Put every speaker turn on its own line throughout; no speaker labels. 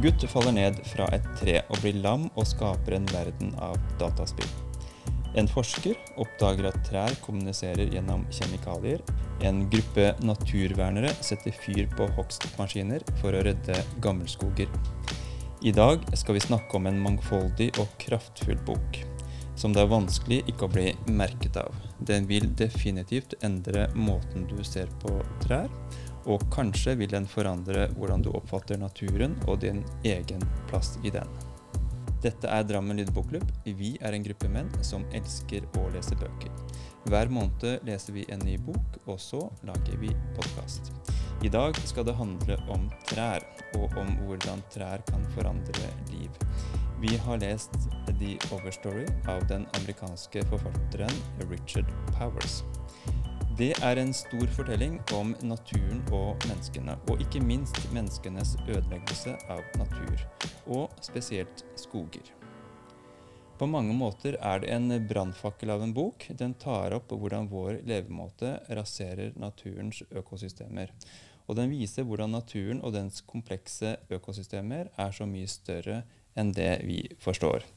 gutt faller ned fra et tre og blir lam og skaper en verden av dataspill. En forsker oppdager at trær kommuniserer gjennom kjemikalier. En gruppe naturvernere setter fyr på hogstmaskiner for å redde gammelskoger. I dag skal vi snakke om en mangfoldig og kraftfull bok, som det er vanskelig ikke å bli merket av. Den vil definitivt endre måten du ser på trær, og kanskje vil den forandre hvordan du oppfatter naturen og din egen plass i den. Dette er Drammen lydbokklubb. Vi er en gruppe menn som elsker å lese bøker. Hver måned leser vi en ny bok, og så lager vi podkast. I dag skal det handle om trær, og om hvordan trær kan forandre liv. Vi har lest The Overstory av den amerikanske forfatteren Richard Powers. Det er en stor fortelling om naturen og menneskene, og ikke minst menneskenes ødeleggelse av natur, og spesielt skoger. På mange måter er det en brannfakkel av en bok. Den tar opp hvordan vår levemåte raserer naturens økosystemer. Og den viser hvordan naturen og dens komplekse økosystemer er så mye større enn det vi forstår.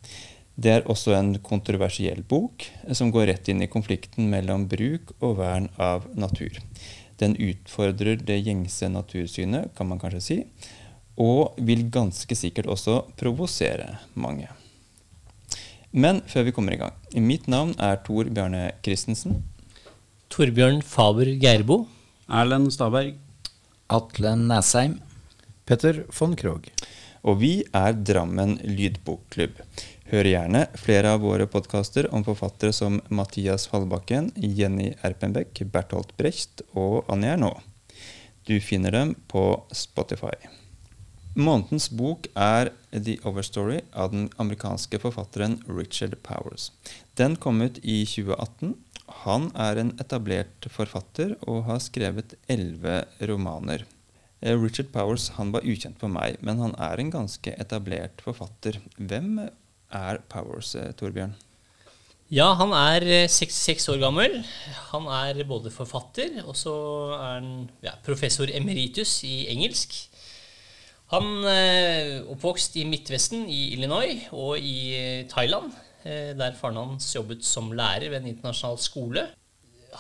Det er også en kontroversiell bok som går rett inn i konflikten mellom bruk og vern av natur. Den utfordrer det gjengse natursynet, kan man kanskje si, og vil ganske sikkert også provosere mange. Men før vi kommer i gang. Mitt navn er Tor Bjarne Christensen.
Torbjørn Faber Geirbo.
Erlend Staberg.
Atle Næsheim.
Petter von Krogh.
Og vi er Drammen lydbokklubb. Hør gjerne flere av våre podkaster om forfattere som Mathias Fallbakken, Jenny Erpenbeck, Bertolt Brecht og Anja Ernaa. Du finner dem på Spotify. Månedens bok er The Overstory av den amerikanske forfatteren Richard Powers. Den kom ut i 2018. Han er en etablert forfatter og har skrevet elleve romaner. Richard Powers han var ukjent for meg, men han er en ganske etablert forfatter. Hvem er Powers, Torbjørn?
Ja, han er 66 år gammel. Han er både forfatter, og så er han ja, professor emeritus i engelsk. Han er oppvokst i Midtvesten, i Illinois og i Thailand, der faren hans jobbet som lærer ved en internasjonal skole.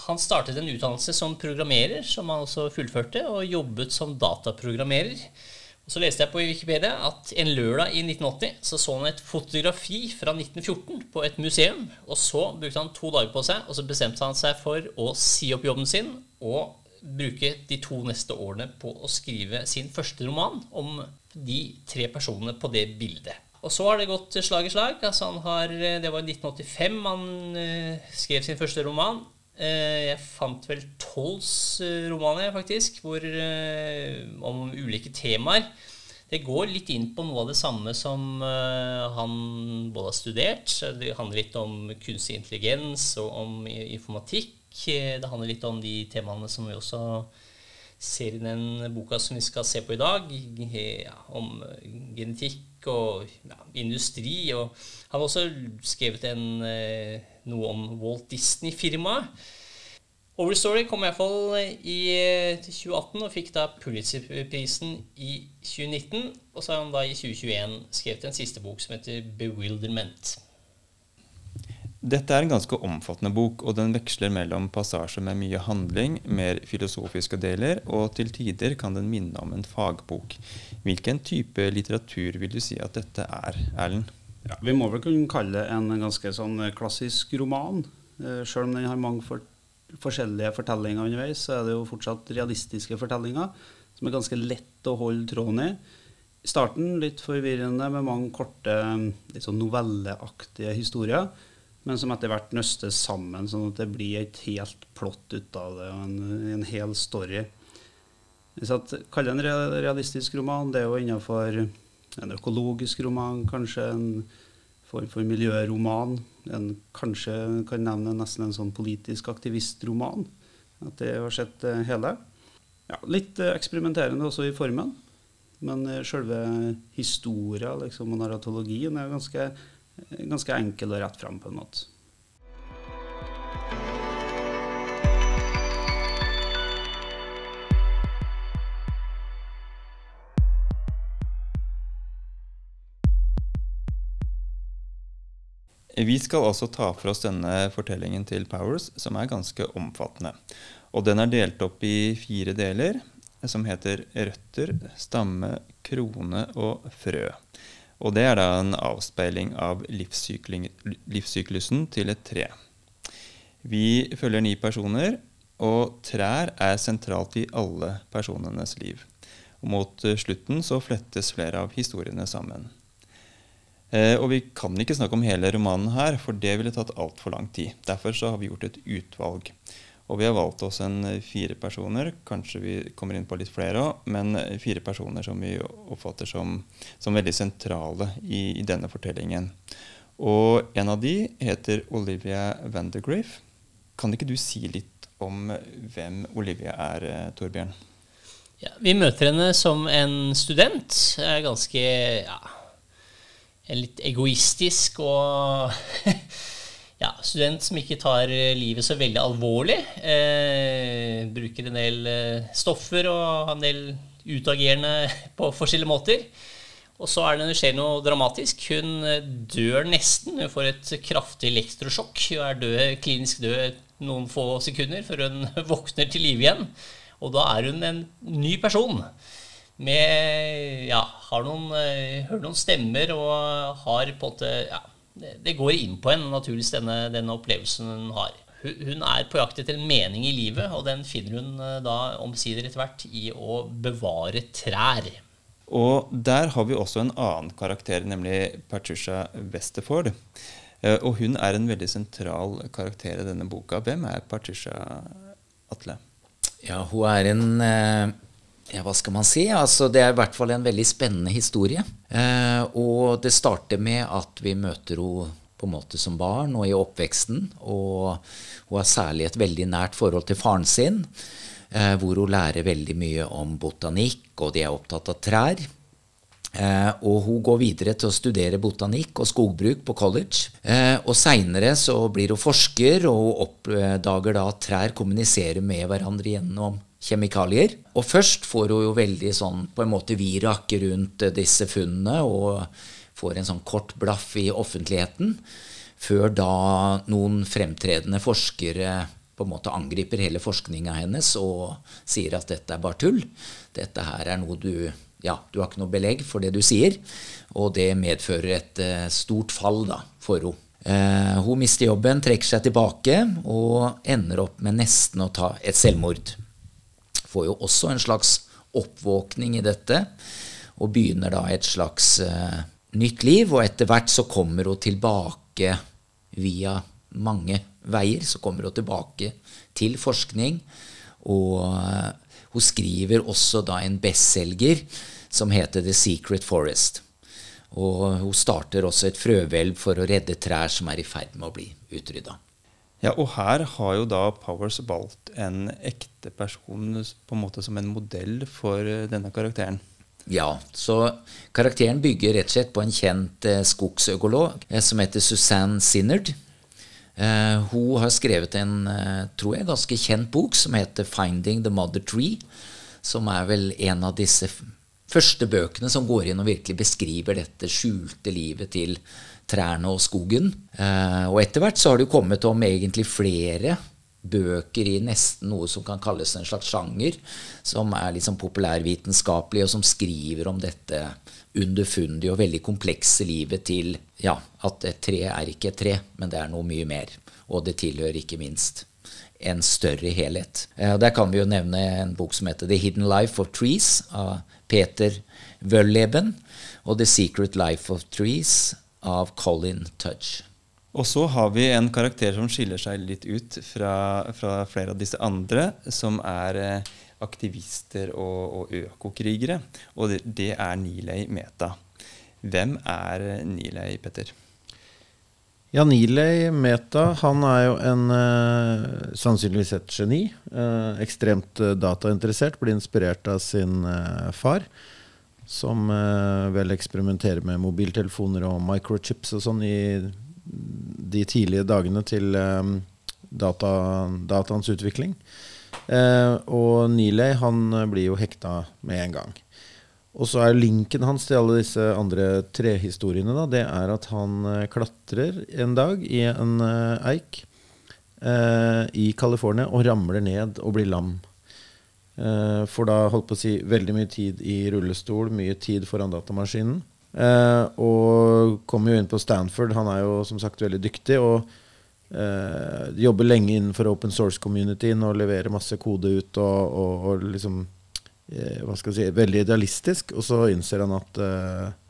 Han startet en utdannelse som programmerer, som han også fullførte, og jobbet som dataprogrammerer. Og så leste jeg på Wikipedia at en lørdag i 1980 så så han et fotografi fra 1914 på et museum. Og så brukte han to dager på seg, og så bestemte han seg for å si opp jobben sin og bruke de to neste årene på å skrive sin første roman om de tre personene på det bildet. Og så har det gått slag i slag. Altså har, det var i 1985 han skrev sin første roman. Jeg fant vel Tolls romaner, faktisk, hvor, om ulike temaer. Det går litt inn på noe av det samme som han både har studert. Det handler litt om kunstig intelligens og om informatikk. Det handler litt om de temaene som vi også ser i den boka som vi skal se på i dag, om genetikk og ja, industri. Og han har også skrevet en, noe om Walt Disney-firmaet. Overstory kom i hvert fall i 2018 og fikk da Pulitzer-prisen i 2019. Og så har han da i 2021 skrevet en siste bok som heter Bewilderment.
Dette er en ganske omfattende bok, og den veksler mellom passasjer med mye handling, mer filosofiske deler, og til tider kan den minne om en fagbok. Hvilken type litteratur vil du si at dette er, Erlend?
Ja, vi må vel kunne kalle det en ganske sånn klassisk roman. Selv om den har mange for forskjellige fortellinger underveis, så er det jo fortsatt realistiske fortellinger som er ganske lett å holde tråden i. I starten litt forvirrende med mange korte, litt sånn novelleaktige historier men som etter hvert nøstes sammen, sånn at det blir et helt plott ut av det, og en, en hel story. Hvis jeg kaller det en realistisk roman, det er jo innenfor en økologisk roman, kanskje en form for miljøroman. En kanskje kan nevne nesten en sånn politisk aktivistroman. At det har sett hele. Ja, litt eksperimenterende også i formen. Men selve historia liksom, og narratologien er ganske ganske enkel og rett fram, på en måte.
Vi skal altså ta for oss denne fortellingen til Powers, som er ganske omfattende. Og den er delt opp i fire deler, som heter røtter, stamme, krone og frø. Og det er da en avspeiling av livssyklusen til et tre. Vi følger ni personer, og trær er sentralt i alle personenes liv. Og mot slutten så flettes flere av historiene sammen. Eh, og vi kan ikke snakke om hele romanen her, for det ville tatt altfor lang tid. Derfor så har vi gjort et utvalg. Og vi har valgt oss en fire personer, kanskje vi kommer inn på litt flere òg, men fire personer som vi oppfatter som, som veldig sentrale i, i, denne fortellingen. Og en av de heter Olivia Vandergriff. Kan ikke du si litt om hvem Olivia er, eh, Torbjørn?
Ja, vi møter henne som en student. Ganske ja, litt egoistisk og ja, student som ikke tar livet så veldig alvorlig. Eh, bruker en del eh, stoffer og en del utagerende på forskjellige måter. Og så er det, det skjer noe dramatisk. Hun eh, dør nesten. Hun får et kraftig elektrosjokk. Hun er død, klinisk død noen få sekunder før hun våkner til live igjen. Og da er hun en ny person. Med Ja, har noen, eh, hører noen stemmer og har på en måte Ja, det går inn på en naturligvis denne, denne opplevelsen hun har. Hun er på jakt etter en mening i livet, og den finner hun eh, da omsider etter hvert i å bevare trær.
Og der har vi også en annen karakter, nemlig Patricia Westerford. Eh, og hun er en veldig sentral karakter i denne boka. Hvem er Patricia Atle?
Ja, hun er en eh, ja, hva skal man si? Altså, det er i hvert fall en veldig spennende historie. Eh, og det starter med at vi møter henne på en måte som barn og i oppveksten. Og hun har særlig et veldig nært forhold til faren sin. Eh, hvor hun lærer veldig mye om botanikk, og de er opptatt av trær. Eh, og hun går videre til å studere botanikk og skogbruk på college. Eh, og seinere så blir hun forsker, og hun oppdager da at trær kommuniserer med hverandre gjennom kjemikalier. Og først får hun jo veldig sånn på en måte virak rundt disse funnene og får en sånn kort blaff i offentligheten, før da noen fremtredende forskere på en måte angriper hele forskninga hennes og sier at dette er bare tull. Dette her er noe du Ja, du har ikke noe belegg for det du sier. Og det medfører et uh, stort fall da, for henne. Uh, hun mister jobben, trekker seg tilbake og ender opp med nesten å ta et selvmord. Får jo også en slags oppvåkning i dette og begynner da et slags uh, nytt liv. Og etter hvert så kommer hun tilbake via mange veier. Så kommer hun tilbake til forskning. Og uh, hun skriver også da en bestselger som heter The Secret Forest. Og hun starter også et frøhvelv for å redde trær som er i ferd med å bli utrydda.
Ja, og her har jo da Powers valgt en ekte person på en måte som en modell for eh, denne karakteren.
Ja, så karakteren bygger rett og slett på en kjent eh, skogsøkolog eh, som heter Suzanne Sinnard. Hun har skrevet en tror jeg, ganske kjent bok som heter 'Finding the Mother Tree'. Som er vel en av disse første bøkene som går inn og virkelig beskriver dette skjulte livet til trærne og skogen. Og etter hvert så har det jo kommet om egentlig flere bøker i nesten noe som kan kalles en slags sjanger, som er sånn populærvitenskapelig, og som skriver om dette underfundige og veldig komplekse livet til ja, at et tre er ikke et tre, men det er noe mye mer. Og det tilhører ikke minst en større helhet. Eh, der kan vi jo nevne en bok som heter The Hidden Life of Trees av Peter Wølleben, og The Secret Life of Trees av Colin Tudge.
Og så har vi en karakter som skiller seg litt ut fra, fra flere av disse andre, som er eh, aktivister og, og økokrigere. Og det, det, er Nilay Meta. Hvem er Nilay, Petter?
Ja, Nilay Meta han er jo en uh, sannsynligvis et geni. Ekstremt datainteressert. Blir inspirert av sin far, som vel eksperimenterer med mobiltelefoner og microchips og sånn i de tidlige dagene til um, data, dataens utvikling. Uh, og Nile, han blir jo hekta med en gang. Og så er linken hans til alle disse andre trehistoriene da, det er at han eh, klatrer en dag i en eh, eik eh, i California og ramler ned og blir lam. Eh, for da holdt på å si veldig mye tid i rullestol, mye tid foran datamaskinen. Eh, og kommer jo inn på Stanford. Han er jo som sagt veldig dyktig. og eh, jobber lenge innenfor open source-communityen og leverer masse kode ut. og, og, og liksom eh, hva skal jeg si, veldig idealistisk. Og så innser han at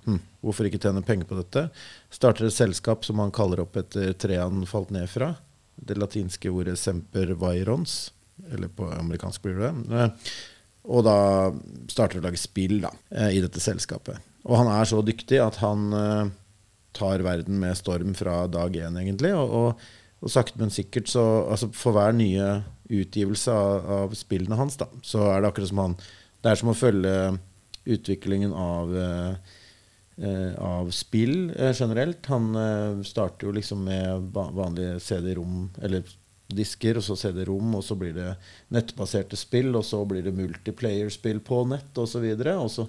hm, hvorfor ikke tjene penger på dette? Starter et selskap som han kaller opp etter treet han falt ned fra. Det latinske ordet 'semper virons'. Eller på amerikansk blir det det. Og da starter å lage spill da, i dette selskapet. Og han er så dyktig at han uh, tar verden med storm fra dag én, egentlig. Og, og, og, sakte, men sikkert så altså For hver nye utgivelse av, av, spillene hans, da, så er det akkurat som han Det er som å følge utviklingen av eh, av spill uh, generelt. Han uh, starter jo liksom med vanlige CD-rom, eller disker, og så CD-rom, og så blir det nettbaserte spill, og så blir det multiplayer-spill på nett osv. Og så, og så,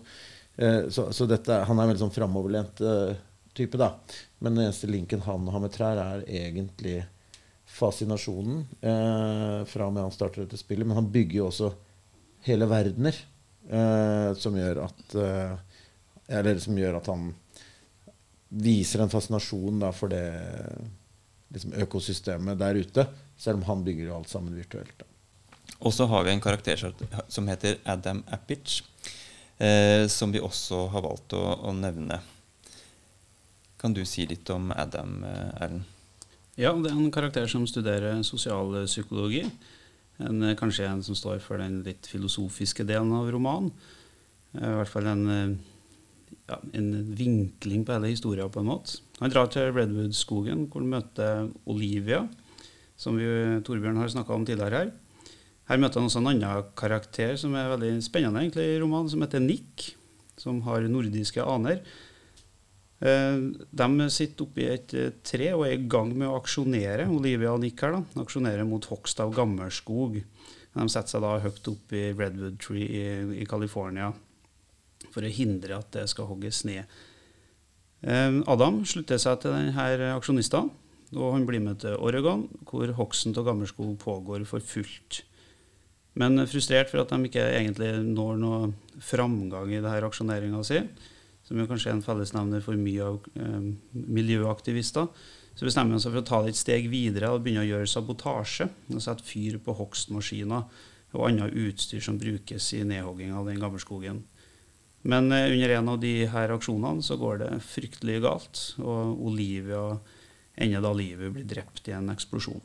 så dette, han er en veldig sånn framoverlent eh, type, da. Men den eneste linken han har med trær, er egentlig fascinasjonen eh, fra og med han starter dette spillet. Men han bygger jo også hele verdener eh, som gjør at eh, Eller som gjør at han viser en fascinasjon da, for det liksom, økosystemet der ute. Selv om han bygger jo alt sammen virtuelt.
Og så har vi en karakter som heter Adam Appich, eh, som vi også har valgt å, å, nevne. Kan du si litt om Adam, eh, Erlend?
Ja, det er en karakter som studerer sosialpsykologi. En, eh, kanskje en som står for den litt filosofiske delen av romanen. Eh, I hvert fall en, ja, en vinkling på hele historien, på en måte. Han drar til Redwood-skogen, hvor han møter Olivia, som vi, Torbjørn har snakka om tidligere her. Her møter han også en annen karakter som er veldig spennende egentlig i romanen, som heter Nick, som har nordiske aner. Eh, de sitter oppi et eh, tre og er i gang med å aksjonere, Olivia og Nick her da, aksjonere mot hogst av gammelskog. De setter seg da høyt opp i Redwood Tree i, i California for å hindre at det skal hogges ned. Eh, Adam slutter seg til denne aksjonistene, og han blir med til Oregon, hvor hogsten av gammelskog pågår for fullt. Men frustrert for at de ikke egentlig når noe framgang i denne aksjoneringa si, som jo kanskje er en fellesnevner for mye av eh, miljøaktivister, så bestemmer de seg for å ta det et steg videre og begynne å gjøre sabotasje. og Sette fyr på hogstmaskiner og annet utstyr som brukes i nedhogging av den gammelskogen. Men eh, under en av de her aksjonene så går det fryktelig galt, og Olivia ender da livet blir drept i en eksplosjon.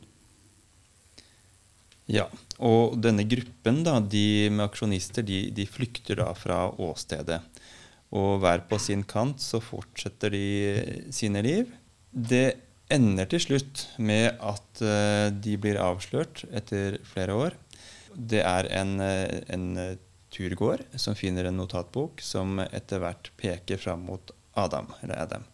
Ja, og denne gruppen da, de med aksjonister de, de, flykter da fra åstedet. Og hver på sin kant så fortsetter de sine liv. Det ender til slutt med at uh, de blir avslørt etter flere år. Det er en, eh, en turgåer som finner en notatbok som etter hvert peker fram mot Adam, eller Adam.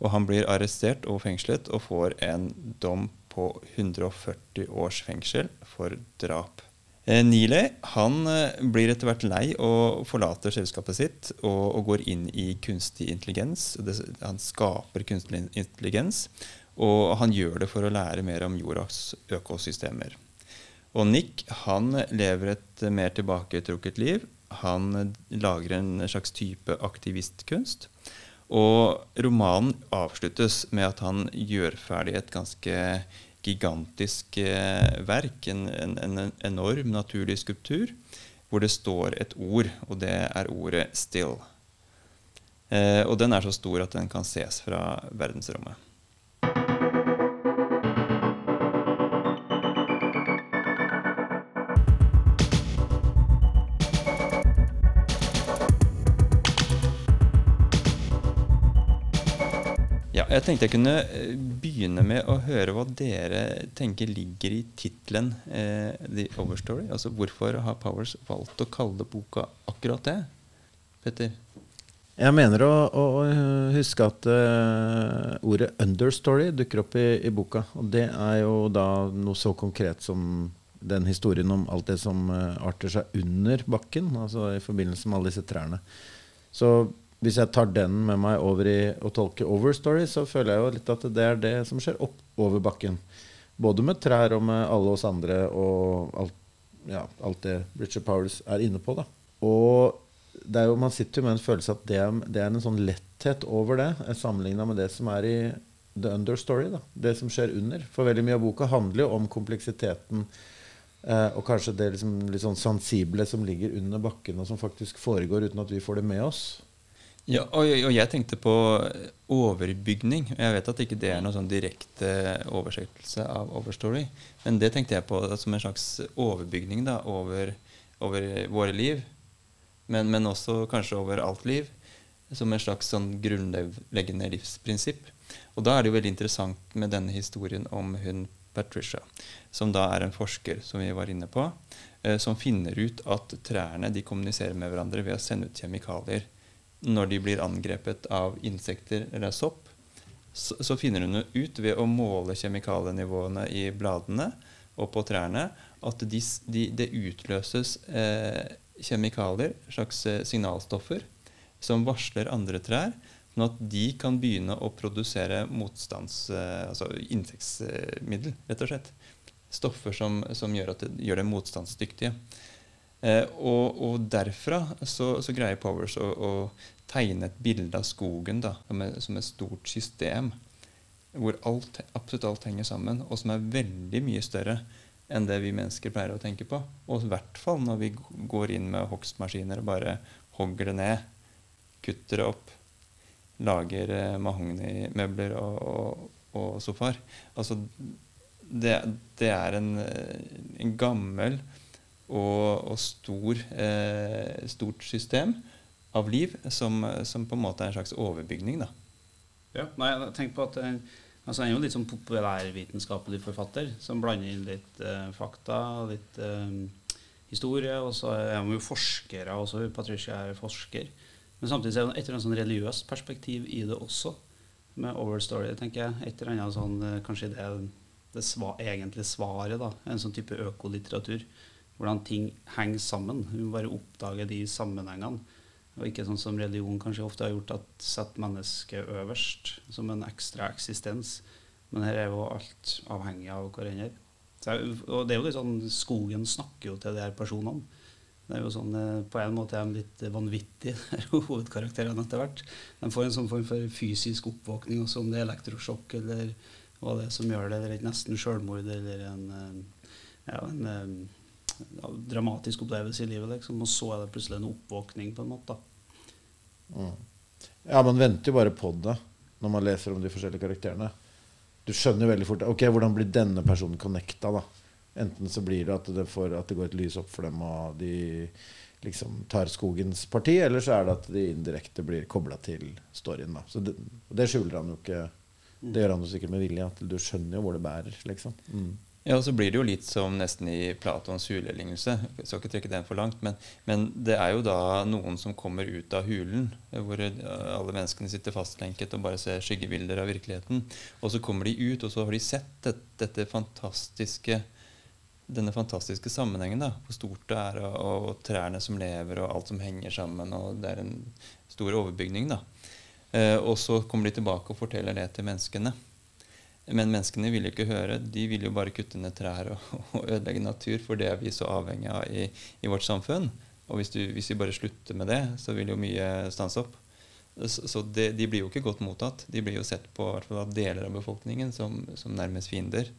Og han blir arrestert og fengslet og får en dom på 140 års fengsel for drap. Nile, han eh, blir etter hvert lei og forlater selskapet sitt og, og går inn i kunstig intelligens. Det, han skaper kunstig intelligens, og han gjør det for å lære mer om jordas økosystemer. Og Nick han lever et mer tilbaketrukket liv. Han lager en slags type aktivistkunst. Og romanen avsluttes med at han gjør ferdig et ganske gigantisk eh, verk. En, en, en, enorm naturlig skulptur hvor det står et ord, og det er ordet 'still'. Eh, og den er så stor at den kan ses fra verdensrommet. Jeg tenkte jeg kunne eh, begynne med å høre hva dere tenker ligger i tittelen eh, The Overstory. Altså Hvorfor har Powers valgt å kalle boka akkurat det? Petter?
Jeg mener å, å huske at uh, ordet 'understory' dukker opp i, i, boka. Og det er jo da noe så konkret som den historien om alt det som uh, arter seg under bakken. Altså i forbindelse med alle disse trærne. Så hvis jeg tar den med meg over i å tolke overstory, så føler jeg jo litt at det er det som skjer opp over bakken. Både med trær og med alle oss andre og alt, ja, alt det Richard Powers er inne på. da. Og det er jo, man sitter jo med en følelse at det er, det er en sånn letthet over det, sammenligna med det som er i the understory. da, Det som skjer under. For veldig mye av boka handler jo om kompleksiteten eh, og kanskje det liksom, litt sånn sensible som ligger under bakken, og som faktisk foregår uten at vi får det med oss.
Ja, og, og, jeg tenkte på overbygning. Jeg vet at ikke det er noen sånn direkte oversettelse av overstory, men det tenkte jeg på som en slags overbygning da, over, over våre liv. Men, men, også kanskje over alt liv. Som en slags sånn grunnleggende livsprinsipp. Og da er det jo veldig interessant med denne historien om hun Patricia, som da er en forsker, som vi var inne på, eh, som finner ut at trærne de kommuniserer med hverandre ved å sende ut kjemikalier når de blir angrepet av insekter eller sopp, så, så finner hun ut ved å måle kjemikalienivåene i bladene og på trærne at de, de, det utløses eh, kjemikalier, slags eh, signalstoffer, som varsler andre trær, sånn at de kan begynne å produsere motstands... Eh, altså insektsmiddel, rett og slett. Stoffer som, som gjør, det, gjør dem motstandsdyktige. Eh, og, og, derfra så, så, greier Powers å, å, tegne et bilde av skogen da, som, er, som et stort system, hvor alt, absolutt alt henger sammen, og som er veldig mye større enn det vi mennesker pleier å tenke på. Og i hvert fall når vi går inn med hogstmaskiner og bare hogger det ned, kutter det opp, lager eh, mahognimøbler og, og, og sofaer. Altså, det, det er en, en gammel og, og stor, eh, stort system av liv som, som, på en måte er en slags overbygning. Da.
Ja, nei, tenk på at eh, altså, Han er jo litt sånn populærvitenskapelig forfatter som blander inn litt eh, fakta, litt eh, historie. Og så er han jo forskere også. Patricia er forsker. Men samtidig er det et eller annet sånn religiøst perspektiv i det også. Med Overstory, tenker jeg. Et eller annet sånn, eh, Kanskje det, det sva, egentlig svaret. da, En sånn type økolitteratur hvordan ting henger sammen. Vi må bare oppdage de sammenhengene. Og ikke sånn som religion kanskje ofte har gjort, at setter mennesket øverst som en ekstra eksistens. Men her er jo alt avhengig av hverandre. og det er jo litt sånn, Skogen snakker jo til de her personene. Det er jo sånn, eh, På en måte er de litt vanvittige, hovedkarakterene etter hvert. De får en sånn form for fysisk oppvåkning, også om det er elektrosjokk eller hva det er som gjør det, eller et nesten selvmord eller en, eh, ja, en eh, dramatisk opplevelse i livet, liksom, og så er det plutselig en oppvåkning, på en måte.
Mm. Ja, man venter jo bare på det når man leser om de forskjellige karakterene. Du skjønner veldig fort Ok, hvordan blir denne personen connecta, da? Enten så blir det at det, får, at det går et lys opp for dem, og de liksom tar skogens parti, eller så er det at de indirekte blir kobla til storyen. da. Så det, det skjuler han jo ikke. Det gjør han jo sikkert med vilje. At du skjønner jo hvor det bærer. liksom. Mm.
Ja, og så blir det jo litt som nesten i Platons hulelignelse. Jeg skal ikke trekke den for langt, men, men, det er jo da noen som kommer ut av hulen, hvor alle menneskene sitter fastlenket og bare ser skyggebilder av virkeligheten. Og så kommer de ut, og så har de sett dette, dette fantastiske denne fantastiske sammenhengen. da, Hvor stort det er, og, og, trærne som lever, og alt som henger sammen. og Det er en stor overbygning. da. Eh, og så kommer de tilbake og forteller det til menneskene. Men menneskene vil jo ikke høre. De vil jo bare kutte ned trær og, og ødelegge natur, for det er vi så avhengig av i, i vårt samfunn. Og hvis, du, hvis, vi bare slutter med det, så vil jo mye stanse opp. Så, så det, de blir jo ikke godt mottatt. De blir jo sett på av deler av befolkningen som, som nærmest fiender.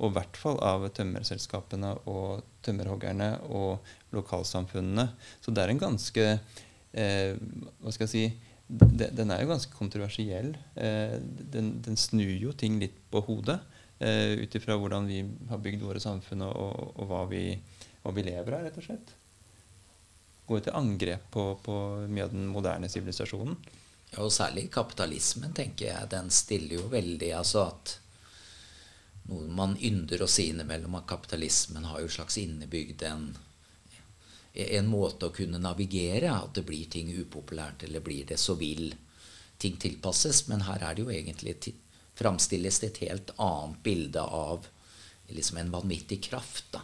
Og i hvert fall av tømmerselskapene og tømmerhoggerne og lokalsamfunnene. Så det er en ganske eh, Hva skal jeg si den er jo ganske kontroversiell. Eh, den, den, snur jo ting litt på hodet eh, ut ifra hvordan vi har bygd våre samfunn, og, og, og hva, vi, hva, vi, lever av, rett og slett. Går til angrep på, på mye av den moderne sivilisasjonen.
Ja, og særlig kapitalismen, tenker jeg. Den stiller jo veldig altså at noe man ynder å si innimellom, at kapitalismen har jo slags innebygd en en måte å kunne navigere. At det blir ting upopulært, eller blir det så vil ting tilpasses. Men her er det jo egentlig framstilles det et helt annet bilde av liksom en vanvittig kraft. da,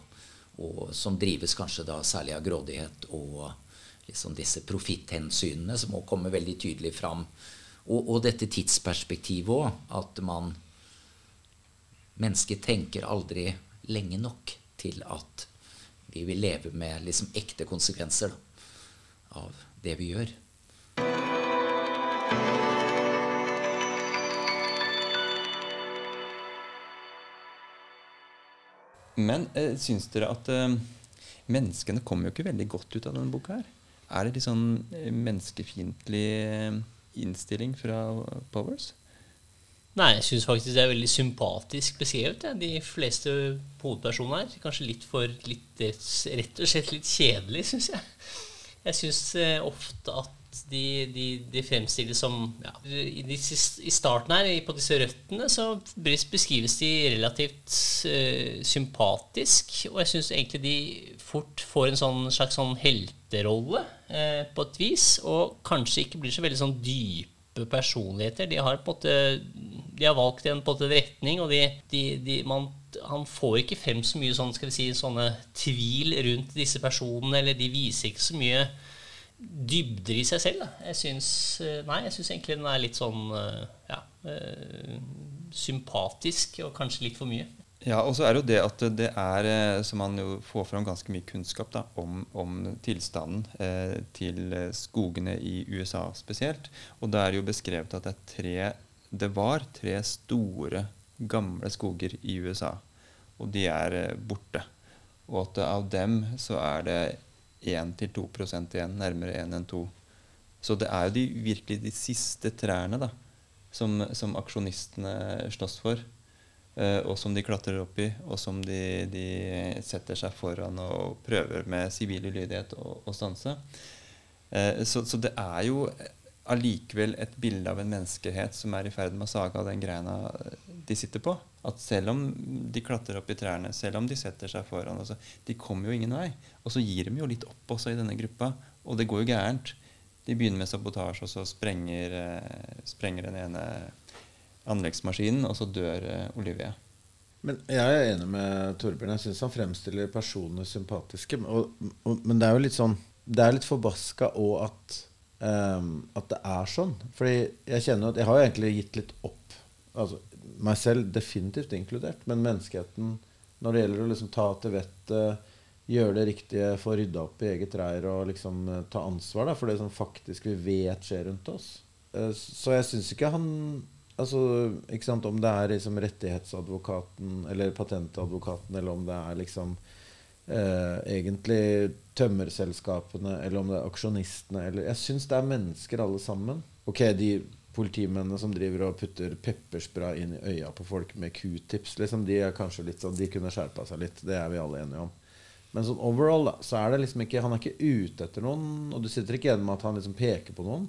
og Som drives kanskje da særlig av grådighet og liksom disse profitthensynene som må komme veldig tydelig fram. Og, og dette tidsperspektivet òg. At man Mennesket tenker aldri lenge nok til at vi vil leve med liksom ekte konsekvenser da, av det vi gjør.
Men eh, syns dere at eh, menneskene kommer jo ikke veldig godt ut av denne boka her? Er det litt sånn eh, menneskefiendtlig eh, innstilling fra Powers?
Nei, jeg syns faktisk det er veldig sympatisk beskrevet. Ja. De fleste hovedpersonene her. Kanskje litt for litt, rett og slett litt kjedelig, syns jeg. Jeg syns eh, ofte at de, de, de fremstilles som ja, i, i, starten her, på disse røttene, så beskrives de relativt uh, sympatisk. Og jeg syns egentlig de fort får en sånn slags sånn helterolle uh, på et vis. Og kanskje ikke blir så veldig sånn dype personligheter. De har på en måte De har valgt en, en retning, og de, de, man, han får ikke frem så mye sånn, si, sånne tvil rundt disse personene, eller de viser ikke så mye dybder i seg selv. Da. Jeg syns, eh, nei, jeg syns egentlig den er litt sånn eh, ja, eh, sympatisk, og kanskje litt for mye.
Ja, og så er det jo det at det er Så man jo får fram ganske mye kunnskap da, om, om tilstanden eh, til skogene i USA spesielt. Og da er det jo beskrevet at det er tre Det var tre store, gamle skoger i USA. Og de er borte. Og at av dem så er det 1-2% igjen, nærmere 1 enn 2. Så det er jo de, virkelig de siste trærne da, som, som aksjonistene slåss for, uh, og som de klatrer opp i, og som de, de setter seg foran og prøver med sivil ulydighet å, stanse. Uh, så, så, det er jo allikevel et bilde av en menneskehet som er i ferd med å sage av den greina de sitter på. At selv om de klatrer opp i trærne, selv om de setter seg foran altså, De kommer jo ingen vei. Og så gir de jo litt opp også i denne gruppa. Og det går jo gærent. De begynner med sabotasje, og så sprenger, eh, sprenger den ene anleggsmaskinen, og så dør eh, Olivia.
Men Jeg er enig med Torbjørn. Jeg syns han fremstiller personene sympatiske. Og, og, men det er jo litt sånn Det er litt forbaska òg at, um, at det er sånn. Fordi jeg kjenner at jeg har egentlig gitt litt opp. Altså, meg selv definitivt inkludert, men menneskeheten når det gjelder å liksom ta til vettet, gjøre det riktige, få rydda opp i eget reir og liksom eh, ta ansvar da, for det som faktisk vi vet skjer rundt oss. Eh, så jeg syns ikke han altså, ikke sant, Om det er liksom rettighetsadvokaten eller patentadvokaten, eller om det er liksom eh, egentlig tømmerselskapene, eller om det er aksjonistene eller Jeg syns det er mennesker alle sammen. Ok, de politimennene som driver og putter pepperspray inn i øya på folk med q-tips, liksom, de er kanskje litt sånn, de kunne skjerpa seg litt. Det er vi alle enige om. Men sånn overall da, så er det liksom ikke, han er ikke ute etter noen, og du sitter ikke igjen med at han liksom peker på noen.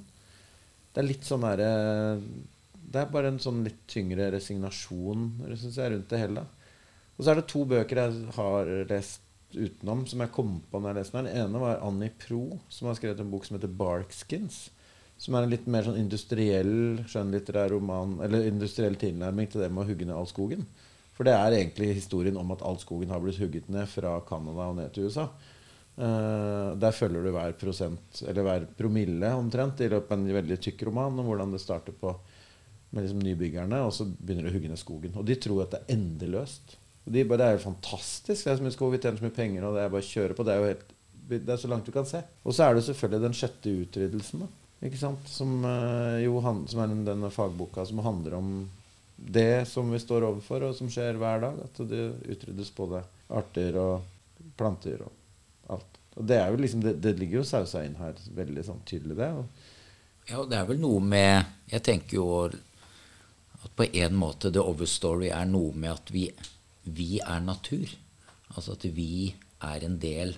Det er litt sånn derre Det er bare en sånn litt tyngre resignasjon synes jeg, rundt det hele. Og så er det to bøker jeg har lest utenom, som jeg kom på når jeg leste den. Den ene var Annie Pro, som har skrevet en bok som heter Barkskins. Som er en litt mer sånn industriell skjønnlitterær roman Eller industriell tilnærming til det med å hugge ned all skogen. For det er egentlig historien om at all skogen har blitt hugget ned fra Canada og ned til USA. Uh, der følger du hver prosent, eller hver promille omtrent, i løpet av en veldig tykk roman om hvordan det starter på med liksom nybyggerne, og så begynner de å hugge ned skogen. Og de tror at det er endeløst. Og de bare, Det er jo fantastisk. Det er så mye skog, vi tjener så mye penger, og det er bare å kjøre på. Det er jo helt, det er så langt du kan se. Og så er det selvfølgelig den sjette utryddelsen. da ikke sant? Som, uh, jo, som er denne fagboka som handler om det som vi står overfor, og som skjer hver dag. At det utryddes både arter og planter og alt. Og det, liksom, det, det ligger jo sausa inn her veldig sånn tydelig, det.
ja, det er vel noe med Jeg tenker jo at på en måte The Overstory er noe med at vi, vi er natur. Altså at vi er en del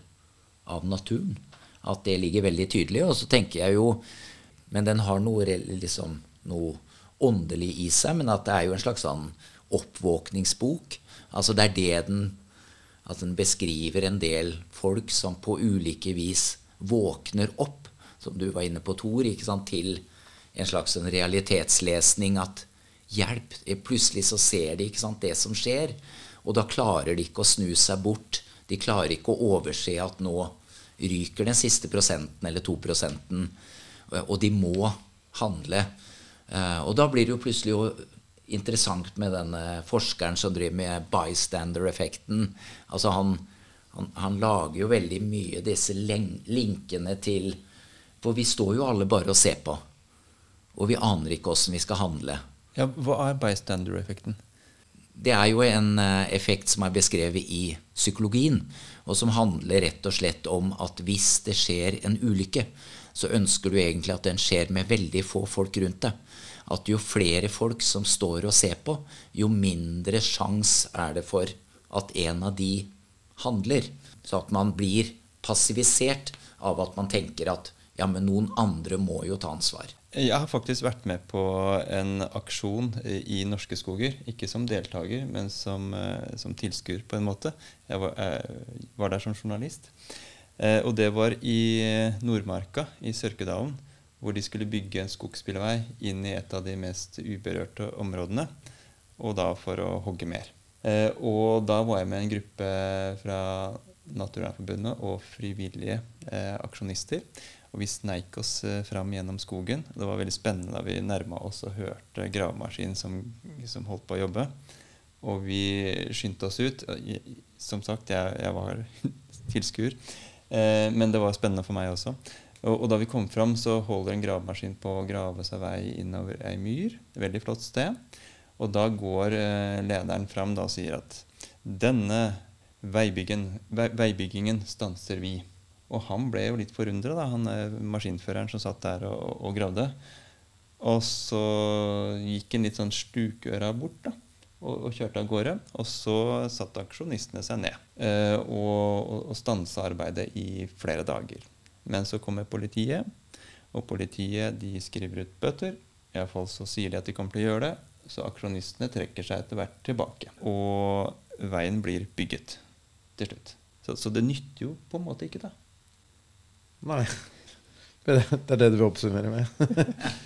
av naturen. At det ligger veldig tydelig. Og så tenker jeg jo men den har noe, liksom, noe åndelig i seg. Men at det er jo en slags sånn oppvåkningsbok. Altså det er det den At den beskriver en del folk som på ulike vis våkner opp, som du var inne på, Tor, til en slags en realitetslesning. At hjelp! Plutselig så ser de sant, det som skjer. Og da klarer de ikke å snu seg bort. De klarer ikke å overse at nå ryker den siste prosenten eller to prosenten, og de må handle. Eh, og da blir det jo plutselig jo interessant med denne forskeren som driver med bystander-effekten. Altså han, han, han, lager jo veldig mye disse linkene til For vi står jo alle bare og ser på. Og vi aner ikke åssen vi skal handle.
Ja, Hva er bystander-effekten?
Det er jo en eh, effekt som er beskrevet i psykologien, og som handler rett og slett om at hvis det skjer en ulykke, så ønsker du egentlig at den skjer med veldig få folk rundt deg at jo flere folk som står og ser på, jo mindre sjanse er det for at en av de handler. Så at man blir passivisert av at man tenker at ja, men noen andre må jo ta ansvar.
Jeg har faktisk vært med på en aksjon i Norske Skoger. Ikke som deltaker, men som, eh, som tilskuer, på en måte. Jeg var, jeg eh, var der som journalist. Eh, og det var i Nordmarka i Sørkedalen hvor de skulle bygge en skogsbilvei inn i et av de mest uberørte områdene, og da for å hogge mer. Og da var jeg med en gruppe fra Naturvernforbundet og frivillige aksjonister. Og vi sneik oss eh, fram gjennom skogen. Det var veldig spennende da vi nærma oss og hørte gravemaskinen som, som, holdt på å jobbe. Og vi skyndte oss ut. Som sagt, jeg, jeg var tilskuer. Eh, men det var spennende for meg også. Og, og, da vi kom fram, så holder en gravemaskin på å grave seg vei innover ei myr. Veldig flott sted. Og da går eh, lederen fram da og sier at denne veibyggingen stanser vi. Og han ble jo litt forundra, han maskinføreren som satt der og, og, gravde. Og så gikk han litt sånn stukøra bort da, og, og, kjørte av gårde. Og så satte aksjonistene seg ned eh, og, og stansa arbeidet i flere dager. Men så kommer politiet, og politiet de skriver ut bøter. Iallfall så sier de at de kommer til å gjøre det. Så aksjonistene trekker seg etter hvert tilbake. Og veien blir bygget til slutt. Så, så det nytter jo på en måte ikke, da.
Nei. Det er det du vil oppsummere med.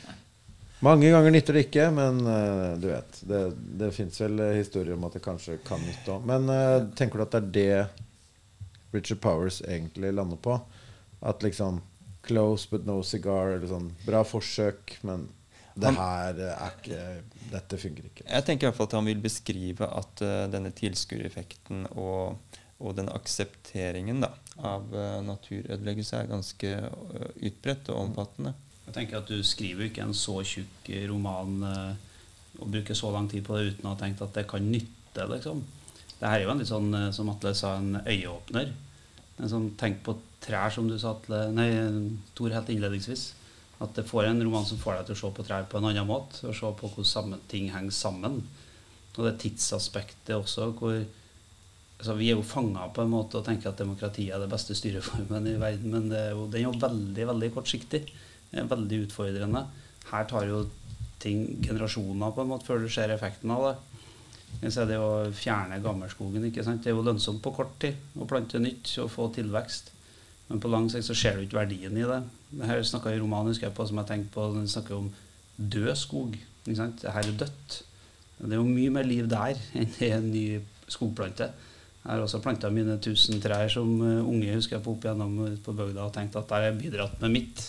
Mange ganger nytter det ikke, men uh, du vet. Det, det fins vel historier om at det kanskje kan nytte òg. Men uh, tenker du at det er det Richard Powers egentlig lander på? At liksom Close but no cigar. Eller sånn, bra forsøk, men det her er ikke Dette funker ikke.
Jeg tenker i hvert fall at han vil beskrive at uh, denne tilskuereffekten og, og den aksepteringen da, av uh, naturødeleggelse er ganske uh, utbredt og omfattende.
Jeg tenker at Du skriver ikke en så tjukk roman og bruker så lang tid på det uten å ha tenkt at det kan nytte. liksom. Det her er jo en litt sånn, som Atle sa, en øyeåpner. En sånn, tenk på trær, som du sa Atle, nei, Tor helt innledningsvis. At det får en roman som får deg til å se på trær på en annen måte. Og se på hvordan ting henger sammen. Og det tidsaspektet også, hvor altså, Vi er jo fanga på en måte og tenker at demokrati er det beste styreformen i verden, men det er jo, den er jo veldig veldig kortsiktig. Det er veldig utfordrende. Her tar jo ting generasjoner på en måte før du ser effekten av det. Så det å fjerne gammelskogen. ikke sant? Det er jo lønnsomt på kort tid å plante nytt og få tilvekst. Men på lang sikt så ser du ikke verdien i det. Her snakka jeg romanisk på, som jeg tenkte på, den snakker om død skog. ikke sant? Her er dødt. Det er jo mye mer liv der enn i en ny skogplante. Jeg har også planta mine tusen trær som eh, unge husker jeg på opp igjennom på bygda og tenkt at der har bidratt med mitt.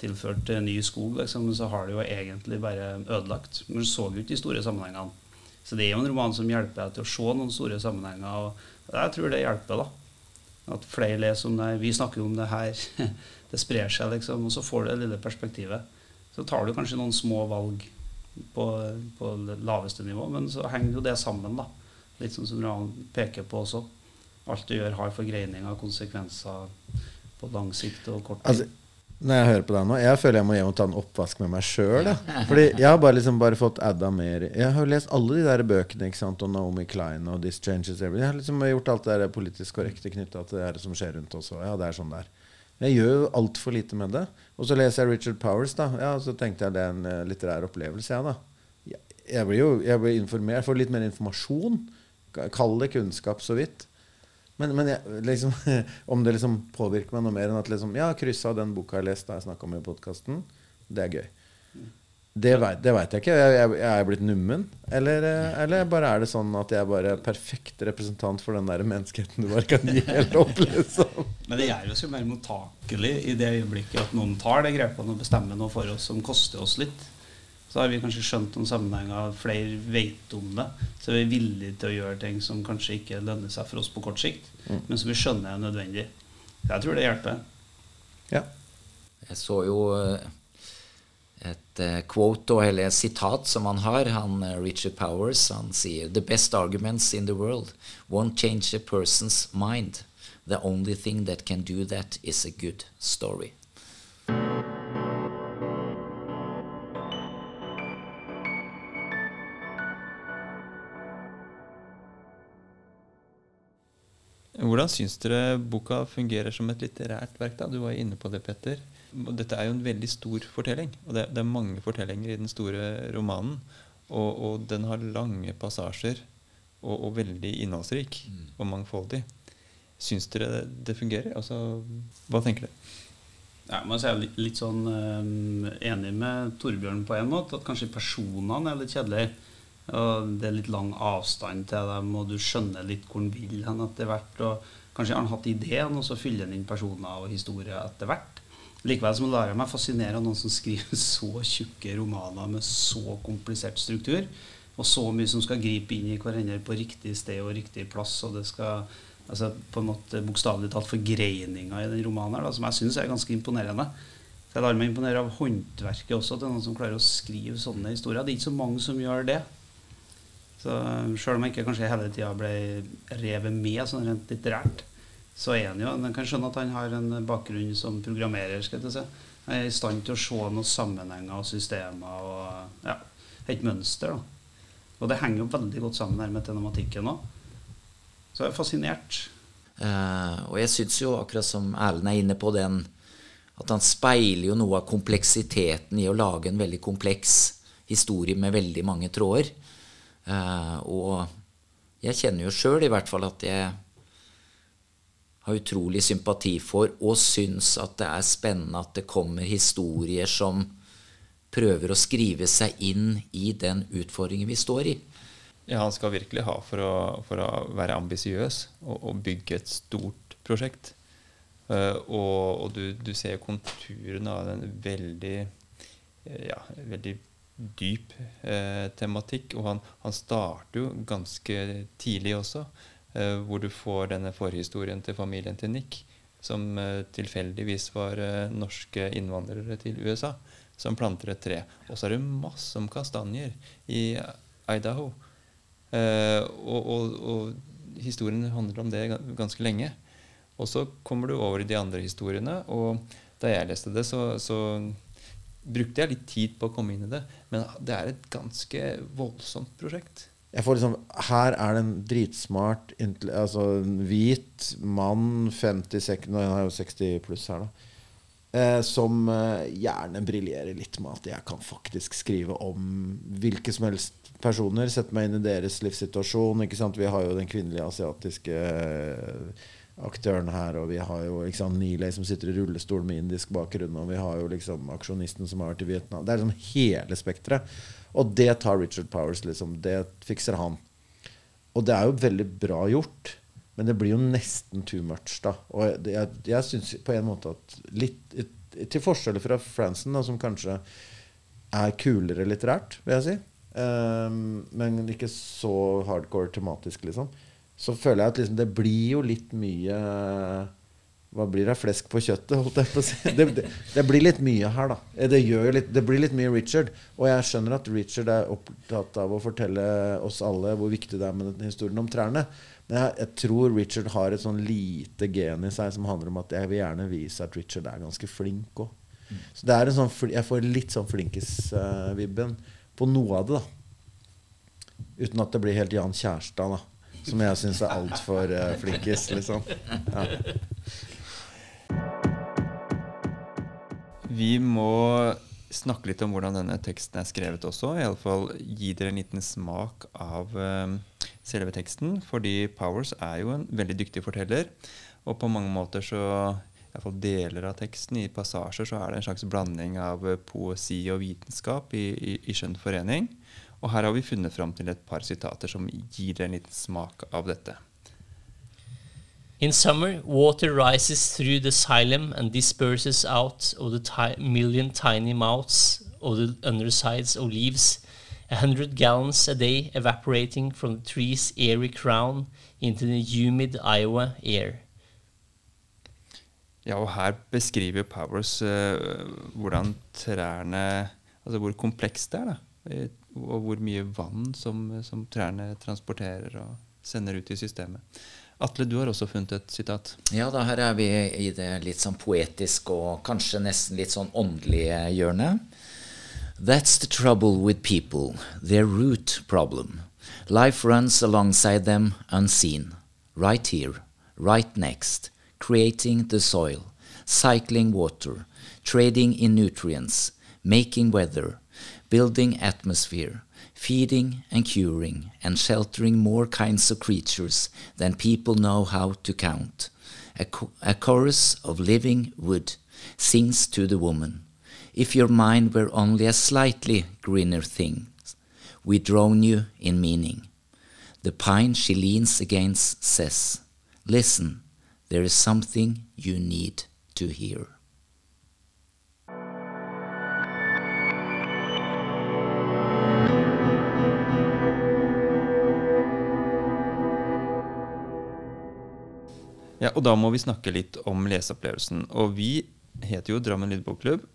Tilført ny skog, liksom, så har det jo egentlig bare ødelagt. Men så jo ikke de store sammenhengene. Så det er jo en roman som hjelper deg til å se noen store sammenhenger. Og jeg tror det hjelper, da. At flere leser om det. Vi snakker jo om det her. Det sprer seg, liksom. Og så får du det lille perspektivet. Så tar du kanskje noen små valg på, på laveste nivå, men så henger jo det sammen, da. Litt sånn som Ran peker på også. Alt du gjør, har forgreininger og konsekvenser på lang sikt og kort tid.
Altså, når jeg hører på deg nå, jeg føler jeg må hjem og ta en oppvask med meg sjøl. Fordi jeg har bare, liksom bare fått adda mer Jeg har lest alle de der bøkene ikke sant, og Naomi Klein og This Changes Everything. Jeg har liksom gjort alt det der politisk korrekte knytta til det som skjer rundt oss. Ja, det er sånn der. Jeg gjør jo altfor lite med det. Og så leser jeg Richard Powers, da. Ja, så tenkte jeg det er en uh, litterær opplevelse, jeg, da. Jeg blir jo jeg blir informert, får litt mer informasjon. Kall det kunnskap, så vidt. Men, men jeg, liksom, om det liksom påvirker meg noe mer enn at liksom, ja, kryssa den boka jeg leste, da jeg snakka om i podkasten, det er gøy. Det veit jeg ikke. Jeg, jeg, jeg er blitt nummen? Eller, eh, eller bare er det sånn at jeg bare er perfekt representant for den der menneskeheten du bare kan gi helt opp? Liksom.
Men det gjør oss jo mer mottakelig i det øyeblikket at noen tar de grepene og bestemmer noe for oss som koster oss litt. Så har vi kanskje skjønt noen sammenhenger, flere vet om det. Så vi er villige til å gjøre ting som kanskje ikke lønner seg for oss på kort sikt, mm. men som vi skjønner er nødvendig. Så jeg tror det hjelper.
Ja.
Jeg så jo eh, et uh, quote og hele sitat som han har. Han, uh, Richard Powers han sier The best arguments in the world won't change a person's mind. The only thing that can do that is a good story.
Hvordan syns dere boka fungerer som et litterært verk? da? Du var inne på det, Petter. Dette er jo en veldig stor fortelling. Og det, det er mange fortellinger i den store romanen. Og, og den har lange passasjer og, og veldig innholdsrik mm. og mangfoldig. Syns dere det fungerer? Altså, hva tenker dere?
Ja, jeg er litt, litt sånn um, enig med Torbjørn på en måte. At kanskje personene er litt kjedelige. Og det er litt lang avstand til dem, og du skjønner litt hvor han vil hen etter hvert. Og kanskje har han hatt ideen, og så fyller han inn personer og historier etter hvert. Likevel så lar jeg meg fascinere av noen som skriver så tjukke romaner med så komplisert struktur, og så mye som skal gripe inn i hverandre på riktig sted og riktig plass. og det skal altså på en måte bokstavelig talt forgreininger i den romanen her, da, som jeg syns er ganske imponerende. Så Jeg lar meg imponere av håndverket også til noen som klarer å skrive sånne historier. Det er ikke så mange som gjør det. Så Sjøl om jeg ikke kanskje hele tida ble revet med sånn rent litterært, så er han jo Jeg kan skjønne at han har en bakgrunn som programmerer. skal jeg si. Han er i stand til å se noen sammenhenger og systemer og ja, et mønster. da. Og det henger jo veldig godt sammen her med telematikken òg. Så jeg er fascinert.
Uh, og jeg syns jo, akkurat som Erlend er inne på den, at han speiler jo noe av kompleksiteten i å lage en veldig kompleks historie med veldig mange tråder. Uh, og jeg kjenner jo sjøl i hvert fall at jeg har utrolig sympati for og syns at det er spennende at det kommer historier som prøver å skrive seg inn i den utfordringen vi står i.
Ja, han skal virkelig ha for å, for å være ambisiøs og, og, bygge et stort prosjekt. Uh, og, og du, du, ser konturene av den veldig, ja, veldig dyp eh, tematikk. Og han, han starter jo ganske tidlig også. eh, hvor du får denne forhistorien til familien til Nick, som eh, tilfeldigvis var uh, norske innvandrere til USA, som planter et tre. Og så er det masse om kastanjer i Idaho. Og, og, og, historien handler om det ganske lenge. Og så kommer du over i de andre historiene. Og da jeg leste det, så, så brukte jeg litt tid på å komme inn i det. Men det er et ganske voldsomt prosjekt
jeg får liksom, Her er det en dritsmart, altså en hvit mann, 50 sekunder, han er jo 60 pluss her, da. Eh, som eh, gjerne briljerer litt med at jeg kan faktisk skrive om hvilke som helst personer. Sette meg inn i deres livssituasjon. ikke sant? Vi har jo den kvinnelige asiatiske eh, aktøren her, og vi har jo liksom Nilay som sitter i rullestol med indisk bakgrunn, og vi har jo liksom aksjonisten som har vært i Vietnam. Det er liksom hele spekteret. Og det tar Richard Powers. liksom, Det fikser han. Og det er jo veldig bra gjort, men det blir jo nesten too much. da. Og jeg, jeg syns på en måte at litt Til forskjell fra Franson, da, som kanskje er kulere litterært, vil jeg si, um, men ikke så hardcore tematisk, liksom, så føler jeg at liksom, det blir jo litt mye hva blir det? Flesk på kjøttet? holdt jeg på å si. Det, det, det, blir litt mye her, da. Det, litt, det, blir litt mye Richard. Og jeg skjønner at Richard er opptatt av å fortelle oss alle hvor viktig det er med den historien om trærne. Men jeg, jeg, tror Richard har et sånn lite gen i seg som handler om at jeg vil gjerne vise at Richard er ganske flink òg. Så det er en sånn, jeg får litt sånn flinkis-vibben uh, på noe av det, da. Uten at det blir helt Jan Kjærstad, da. Som jeg syns er altfor uh, flinkis, liksom. Ja.
Vi må snakke litt om hvordan denne teksten er skrevet også. Iallfall gi dere en liten smak av um, selve teksten. Fordi Powers er jo en veldig dyktig forteller. Og på mange måter så i fall deler av teksten. I passasjer så er det en slags blanding av eh, poesi og vitenskap i, i, i skjønn forening. Og her har vi funnet fram til et par sitater som gir en liten smak av dette.
In summer, water rises through the xylem and disperses out of the ti million tiny mouths of the undersides of leaves, a hundred gallons a day evaporating from the tree's airy crown into the humid Iowa air.
Ja, og her beskriver Powers uh, hvordan trærne Altså hvor komplekst det er, da. Og hvor mye vann som, som, trærne transporterer og sender ut i systemet. Atle, du har også funnet et sitat.
Ja, da her er vi i det litt sånn poetiske og kanskje nesten litt sånn åndelige hjørnet. That's the trouble with people, their root problem. Life runs alongside them unseen, right here, right next, creating the soil, cycling water, trading in nutrients, making weather, building atmosphere, feeding and curing and sheltering more kinds of creatures than people know how to count. A, a chorus of living wood sings to the woman. If your mind were only a slightly greener thing, we drown you in meaning. The pine she leans against says, Listen, there is something you need to hear.
Ja, og da må vi snakke litt om leseopplevelsen. Og vi heter jo Drammen lydbokklubb.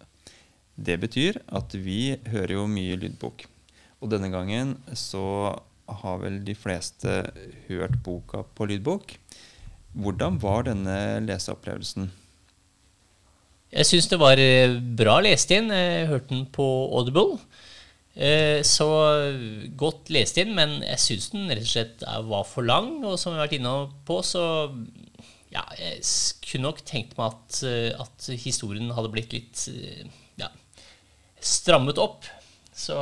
Det betyr at vi hører jo mye lydbok. Og denne gangen så har vel de fleste hørt boka på lydbok. Hvordan var denne leseopplevelsen?
Jeg syns det var eh, bra lest inn. Jeg hørte den på Audible. Eh, så godt lest inn, men jeg syns den rett og slett var for lang. Og som vi har vært inne på, så ja, jeg kunne nok tenkt meg at, eh, at historien hadde blitt litt ja, strammet opp. Så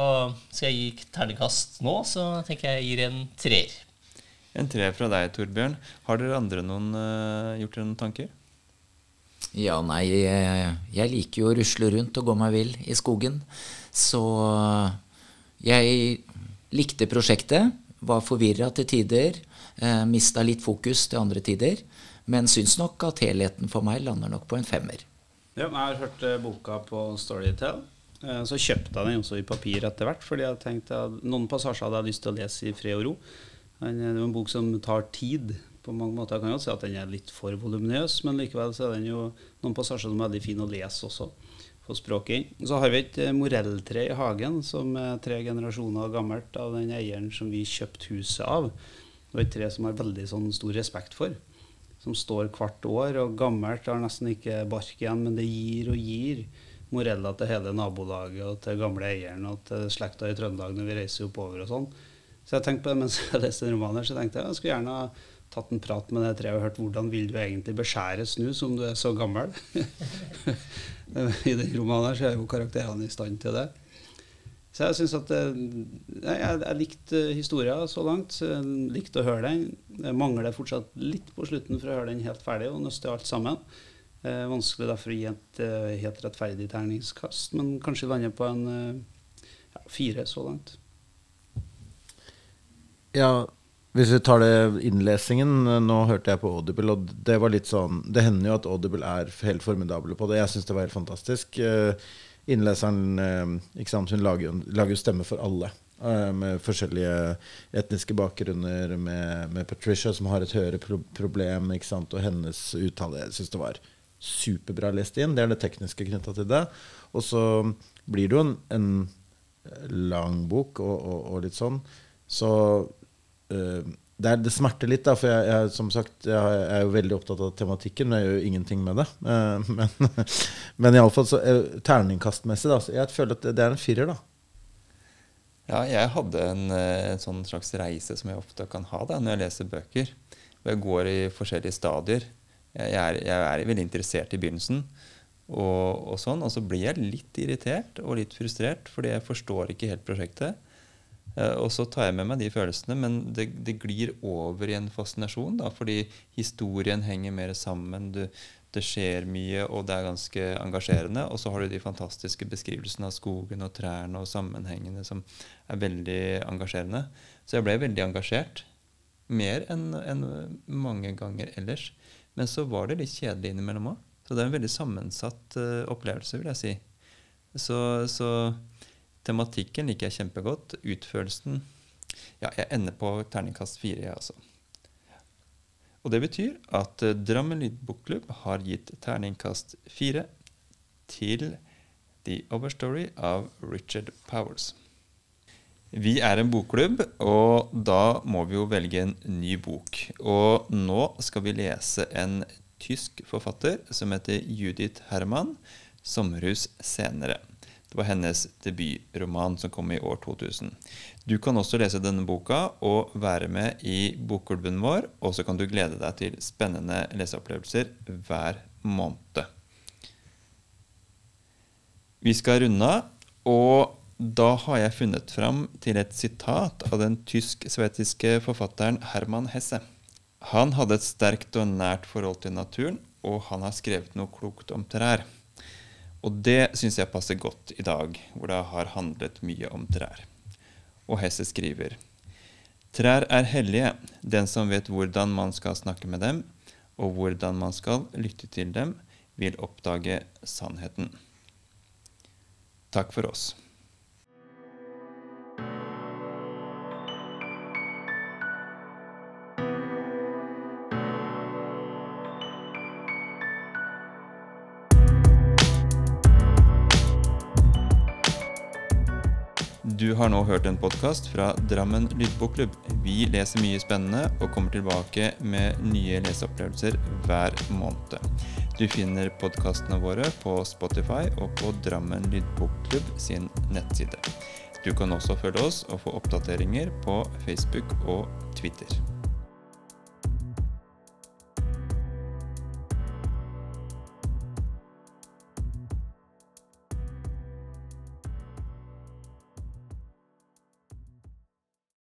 skal jeg gi terningkast nå, så tenker jeg jeg gir en treer.
En treer fra deg, Torbjørn. Har dere andre noen, uh, gjort dere noen tanker?
Ja, nei, jeg, jeg, liker jo å rusle rundt og gå meg vill i skogen. Så jeg likte prosjektet. Var forvirra til tider. Eh, Mista litt fokus til andre tider. Men syns nok at helheten for meg lander nok på en femmer.
Ja, jeg har hørt eh, boka på Storytel. Eh, så kjøpte jeg den også i papir etter hvert, fordi jeg tenkte at noen passasjer hadde jeg lyst til å lese i fred og ro. Det er en bok som tar tid på mange måter. Jeg kan jo si at den er litt for voluminøs, men likevel så er den jo noen passasjer som er veldig fine å lese også. For språket Så har vi et eh, morelltre i hagen som er tre generasjoner gammelt av den eieren som vi kjøpte huset av. Det var et tre som har veldig sånn stor respekt for. Som står hvert år, og gammelt har nesten ikke bark igjen, men det gir og gir moreller til hele nabolaget og til gamle eieren og til slekta i Trøndelag når vi reiser oppover og sånn. Så jeg tenkte på det mens jeg leste her, så tenkte jeg jeg skulle gjerne ha tatt en prat med det treet og hørt hvordan vil du egentlig beskjære snus om du er så gammel. I den romanen her så er jo karakterene i stand til det. Så jeg syns at jeg, jeg, jeg likte historien så langt. Likte å høre den. Jeg mangler fortsatt litt på slutten for å høre den helt ferdig og nøste alt sammen. Eh, vanskelig derfor å gi et uh, helt rettferdig terningskast, men kanskje lande på en ja, fire så langt.
Ja, hvis vi tar det innlesingen Nå hørte jeg på Audible, og det var litt sånn Det hender jo at Audible er helt formidable på det. Jeg syns det var helt fantastisk. Innleseren ikke sant, hun lager lager stemme for alle. Med forskjellige etniske bakgrunner, med, med Patricia som har et høreproblem, ikke sant, og hennes uttale. Jeg syns det var superbra lest inn. Det er det tekniske knytta til det. Og så blir det jo en, en lang bok og, og, og, litt sånn. Så uh, det, er, det, smerter litt, da, for jeg, jeg, som sagt, jeg, er jo veldig opptatt av tematikken, men jeg gjør jo ingenting med det. Uh, men, men iallfall så uh, terningkastmessig, da. Så jeg føler at det, er en firer, da.
Ja, jeg hadde en, en, sånn slags reise som jeg ofte kan ha da, når jeg leser bøker. Jeg går i forskjellige stadier. Jeg er, jeg er veldig interessert i begynnelsen. Og, og, sånn, og så blir jeg litt irritert og litt frustrert fordi jeg forstår ikke helt prosjektet. Uh, og så tar jeg med meg de følelsene, men det, det glir over i en fascinasjon. Da, fordi historien henger mer sammen. Du, det skjer mye, og det er ganske engasjerende. Og så har du de fantastiske beskrivelsene av skogen og trærne og sammenhengene som er veldig engasjerende. Så jeg ble veldig engasjert. Mer enn enn mange ganger ellers. Men så var det litt kjedelig innimellom òg. Så det er en veldig sammensatt uh, opplevelse, vil jeg si. Så, så, tematikken liker jeg kjempegodt. Utførelsen Ja, jeg ender på terningkast fire, jeg, altså. Og det betyr at uh, Drammen Lydbokklubb har gitt terningkast fire til The Overstory av Richard Powers. Vi er en bokklubb, og da må vi jo velge en ny bok. Og nå skal vi lese en tysk forfatter som heter Judith Herman, 'Sommerhus senere'. Det var hennes debutroman som kom i år 2000. Du kan også lese denne boka og være med i bokklubben vår, og så kan du glede deg til spennende leseopplevelser hver måned. Vi skal runde av, og da har jeg funnet fram til et sitat av den tysk-sveitsiske forfatteren Herman Hesse. Han hadde et sterkt og nært forhold til naturen, og han har skrevet noe klokt om trær. Og det syns jeg passer godt i dag, hvor det har handlet mye om trær. Og Hesse skriver Trær er hellige, den som vet hvordan man skal snakke med dem, og hvordan man skal lytte til dem, vil oppdage sannheten. Takk for oss. Du har nå hørt en podkast fra Drammen lydbokklubb. Vi leser mye spennende og kommer tilbake med nye leseopplevelser hver måned. Du finner podkastene våre på Spotify og på Drammen lydbokklubb sin nettside. Du kan også følge oss og få oppdateringer på Facebook og Twitter.